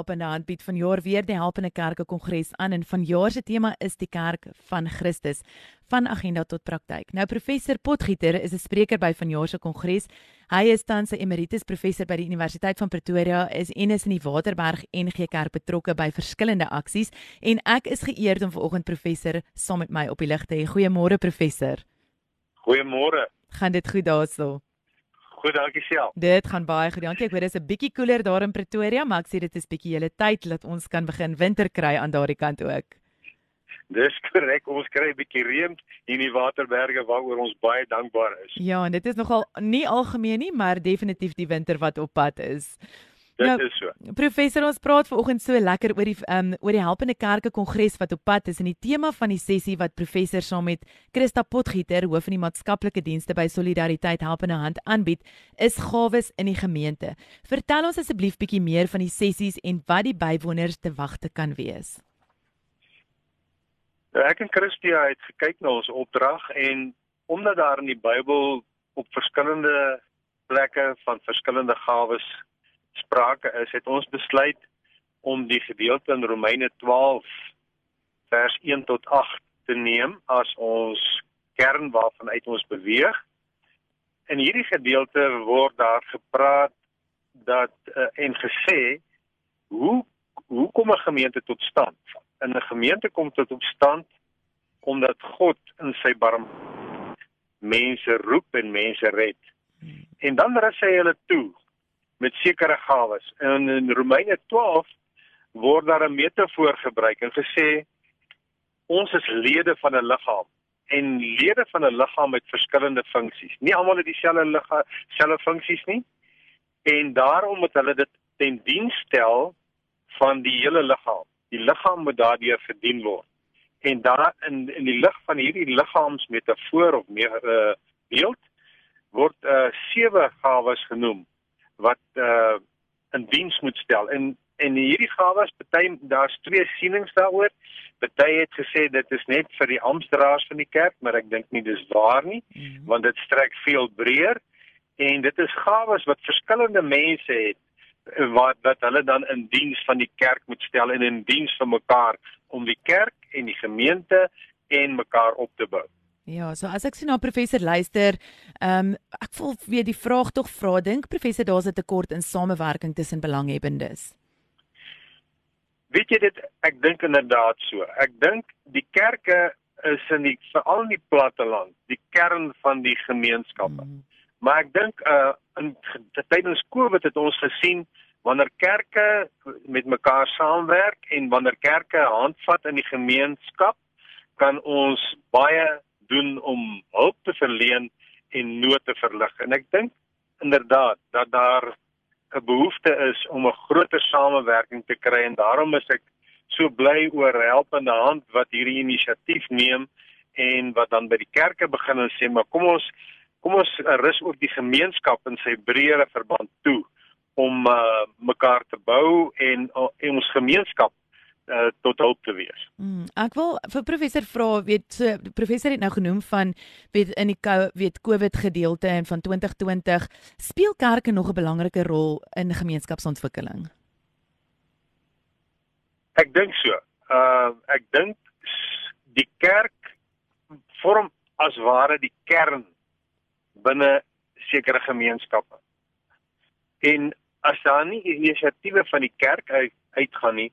Helpende Hand bied vanjaar weer die Helpende Kerke Kongres aan en vanjaar se tema is die Kerk van Christus van agenda tot praktyk. Nou professor Potgieter is 'n spreker by vanjaar se kongres. Hy is tans 'n emeritus professor by die Universiteit van Pretoria is en is in die Waterberg NG Kerk betrokke by verskillende aksies en ek is geëerd om vanoggend professor saam met my op die lig te hê. Goeiemôre professor. Goeiemôre. Gaan dit goed daarso? Goed, dankie self. Dit gaan baie goed. Dankie. Ek weet dit is 'n bietjie koeler daar in Pretoria, maar ek sê dit is bietjie hele tyd dat ons kan begin winter kry aan daardie kant ook. Dis korrek. Ons kry 'n bietjie reën hier in die Waterberge waaroor ons baie dankbaar is. Ja, en dit is nogal nie algemeen nie, maar definitief die winter wat op pad is. Dit Nou, is so. Professor, ons praat vanoggend so lekker oor die um oor die Helpende Kerke Kongres wat op pad is en die tema van die sessie wat professor saam met Christa Potgieter, hoof van die maatskaplike dienste by Solidariteit Helpende Hand aanbied, is gawes in die gemeente. Vertel ons asseblief bietjie meer van die sessies en wat die bywoners te wagte kan wees. Nou, ek en Christia het gekyk na ons opdrag en omdat daar in die Bybel op verskillende plekke van verskillende gawes sprake is, het ons besluit om die gedeelte in Romeine 12 vers 1 tot 8 te neem as ons kern waarvan uit ons beweeg. In hierdie gedeelte word daar gepraat dat uh, en gesê hoe hoe kom 'n gemeente tot stand? In 'n gemeente kom tot stand omdat God in sy barm mense roep en mense red. En dan rus hy hulle toe met sekere gawes. En in Romeine 12 word daar 'n metafoor gebruik en gesê ons is lede van 'n liggaam en lede van 'n liggaam het verskillende funksies. Nie almal het dieselfde liggaam selfe funksies nie. En daarom moet hulle dit ten diens stel van die hele liggaam. Die liggaam moet daardeur verdien word. En daar in in die lig van hierdie liggaamsmetafoor of meer uh, beeld word uh sewe gawes genoem wat uh in diens moet stel. En en hierdie gawes, party daar's twee sienings daaroor. Party het gesê dit is net vir die amptdraers van die kerk, maar ek dink nie dis waar nie, Mhm. want dit strek veel breër en dit is gawes wat verskillende mense het eh, wat wat hulle dan in diens van die kerk moet stel en in diens van mekaar om die kerk en die gemeente en mekaar op te bou. Ja, so as ek sien na professor luister, ehm um, ek voel weer die vraag tog vra dink professor daar's 'n tekort in samewerking tussen belanghebbendes. Weet jy dit ek dink inderdaad so. Ek dink die kerke is in die veral in die platteland, die kern van die gemeenskappe. Mm. Maar ek dink uh in tydens Covid het ons gesien wanneer kerke met mekaar saamwerk en wanneer kerke handvat in die gemeenskap, kan ons baie doen om hulp te verleen en nood te verlig. En ek dink inderdaad dat daar 'n behoefte is om 'n groter samewerking te kry en daarom is ek so bly oor helpende hand wat hierdie inisiatief neem en wat dan by die kerke begin en sê maar kom ons kom ons rus ook die gemeenskap in sy breëre verband toe om uh, mekaar te bou en, uh, en ons gemeenskap uh, tot hulp te wees. Mm, ek wil vir professor vra, weet so professor het nou genoem van weet in die weet COVID gedeelte en van 2020 speel kerke nog 'n belangrike rol in gemeenskapsontwikkeling. Ek dink so. Uh ek dink die kerk vorm as ware die kern binne sekere gemeenskappe. En as daar nie inisiatiewe van die kerk uit, uitgaan nie,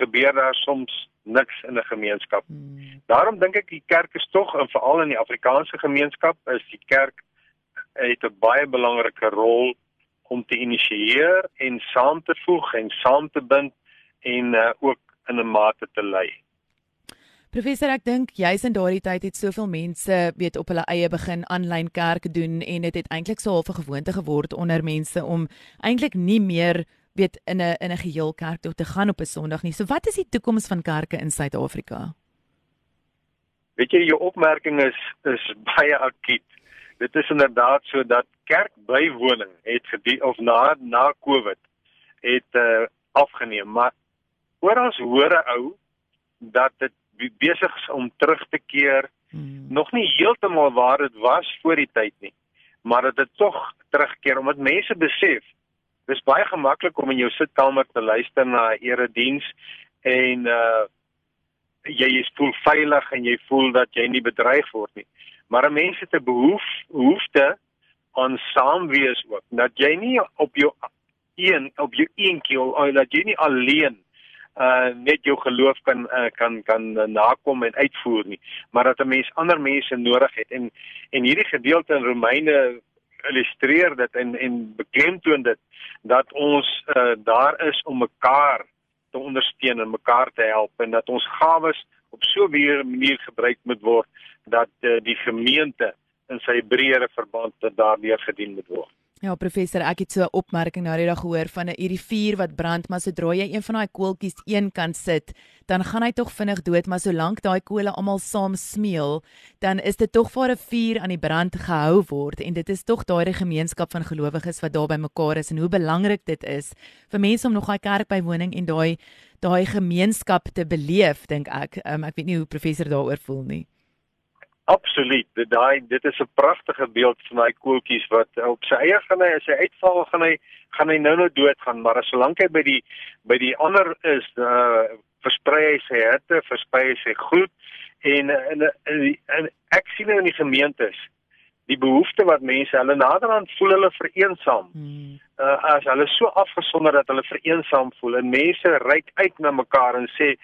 gebeur daar soms niks in 'n gemeenskap. Mm. Daarom dink ek die kerk is tog en veral in die Afrikaanse gemeenskap is die kerk het 'n baie belangrike rol om te initieer en saam te voeg en saam te bind en uh, ook in 'n mate te lei. Professor, ek dink juis in daardie tyd het soveel mense weet op hulle eie begin aanlyn kerk doen en dit het eintlik so half 'n gewoonte geword onder mense om eintlik nie meer weet in 'n in 'n geheel kerk toe te gaan op 'n Sondag nie. So wat is die toekoms van kerke in Suid-Afrika? Weet jy jou opmerking is is baie akuut. Dit is inderdaad so dat kerkbywoning het gedie of na na Covid het uh, afgeneem, maar oral hoor 'n ou dat dit besig is om terug te keer. Hmm. Nog nie heeltemal waar dit was voor die tyd nie, maar dat dit tog terugkeer omdat mense besef dis baie gemaklik om in jou sitkamer te luister na 'n erediens en uh jy is voel veilig en jy voel dat jy nie bedreig word nie. Maar mense het 'n behoef behoefte aan saamwees ook. Dat jy nie op jou een op jou eentjie of dat jy nie alleen uh net jou geloof kan uh, kan kan nakom en uitvoer nie, maar dat 'n mens ander mense nodig het en en hierdie gedeelte in Romeine illustreer dit en en beklemtoon dit dat ons uh, daar is om mekaar te ondersteun en mekaar te help en dat ons gawes op so 'n manier gebruik moet word dat uh, die gemeente in sy breëre verband daardeur gedien moet word. Ja professor, ek het so 'n opmerking nou net gehoor van 'n hierdie vuur wat brand, maar sodra jy een van daai koeltjies een kant sit, dan gaan hy tog vinnig dood, maar solank daai kole almal saam smeel, dan is dit tog vir 'n vuur aan die brand gehou word en dit is tog daai gemeenskap van gelowiges wat daar by mekaar is en hoe belangrik dit is vir mense om nog daai kerkbywoning en daai daai gemeenskap te beleef, dink ek. Um, ek weet nie hoe professor daaroor voel nie. Absoluut. Dit daai dit is 'n pragtige beeld van daai koeltjies wat op sy eie gaan hy as hy uitval gaan hy gaan hy nou nou doodgaan, maar as solank hy by die by die ander is, uh versprei hy sy hitte, versprei hy sy gloed en en, en en ek sien nou in die gemeentes die behoefte wat mense hulle naderhand voel hulle vereensaam. Hmm. Uh as hulle so afgesonder dat hulle vereensaam voel en mense reik uit na mekaar en sê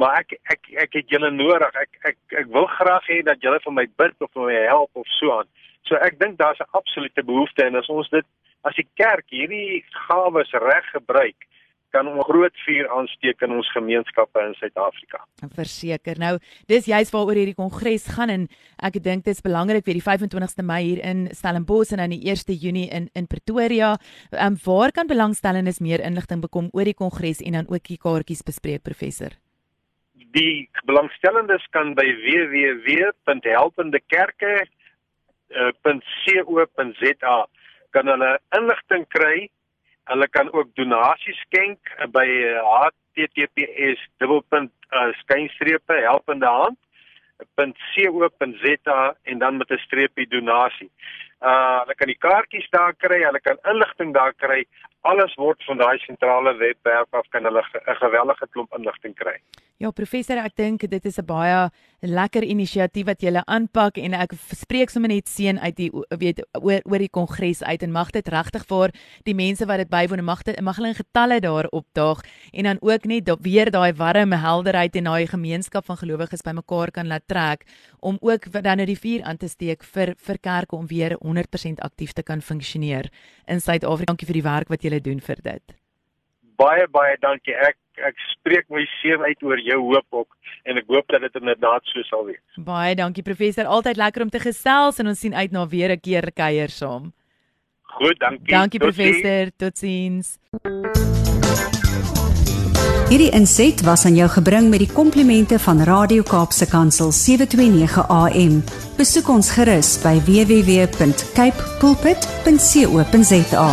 maar ek ek ek het julle nodig. Ek ek ek wil graag hê dat julle vir my bid of vir my help of so aan. So ek dink daar's 'n absolute behoefte en as ons dit as die kerk hierdie gawes reg gebruik kan ons groot vuur aansteek in ons gemeenskappe in Suid-Afrika. Verseker. Nou, dis juist waaroor hierdie kongres gaan en ek dink dit is belangrik vir die 25ste Mei hier in Stellenbosch en dan die 1ste Junie in in Pretoria. Ehm um, waar kan belangstellendes meer inligting bekom oor die kongres en dan ook die kaartjies bespreek professor? Die belangstellendes kan by www.helpendekerke.co.za kan hulle inligting kry. Hulle kan ook donasies skenk by https://skynstrepe helpende hand.co.za en dan met 'n streepie donasie. Uh hulle kan die kaartjies daar kry, hulle kan inligting daar kry. Alles word van daai sentrale webwerf af kan hulle 'n gewellige klomp inligting kry. Ja, professor, ek dink dit is 'n baie lekker inisiatief wat julle aanpak en ek spreek sommer net seën uit die weet oor oor die kongres uit en mag dit regtig vir die mense wat dit bywoon mag dit mag hulle in getalle daar opdaag en dan ook net weer daai warme helderheid en daai gemeenskap van gelowiges bymekaar kan laat trek om ook dan nou die vuur aan te steek vir vir kerke om weer 100% aktief te kan funksioneer in Suid-Afrika. Dankie vir die werk wat julle doen vir dit. Baie baie dankie. Ek ek spreek my seën uit oor jou hoop ook en ek hoop dat dit inderdaad so sal wees. Baie dankie professor, altyd lekker om te gesels en ons sien uit na weer 'n keer kuier saam. Goed, dankie. Dankie professor, totsiens. Hierdie inset was aan jou gebring met die komplimente van Radio Kaapse Kansel 729 AM. Besoek ons gerus by www.cape pulpit.co.za.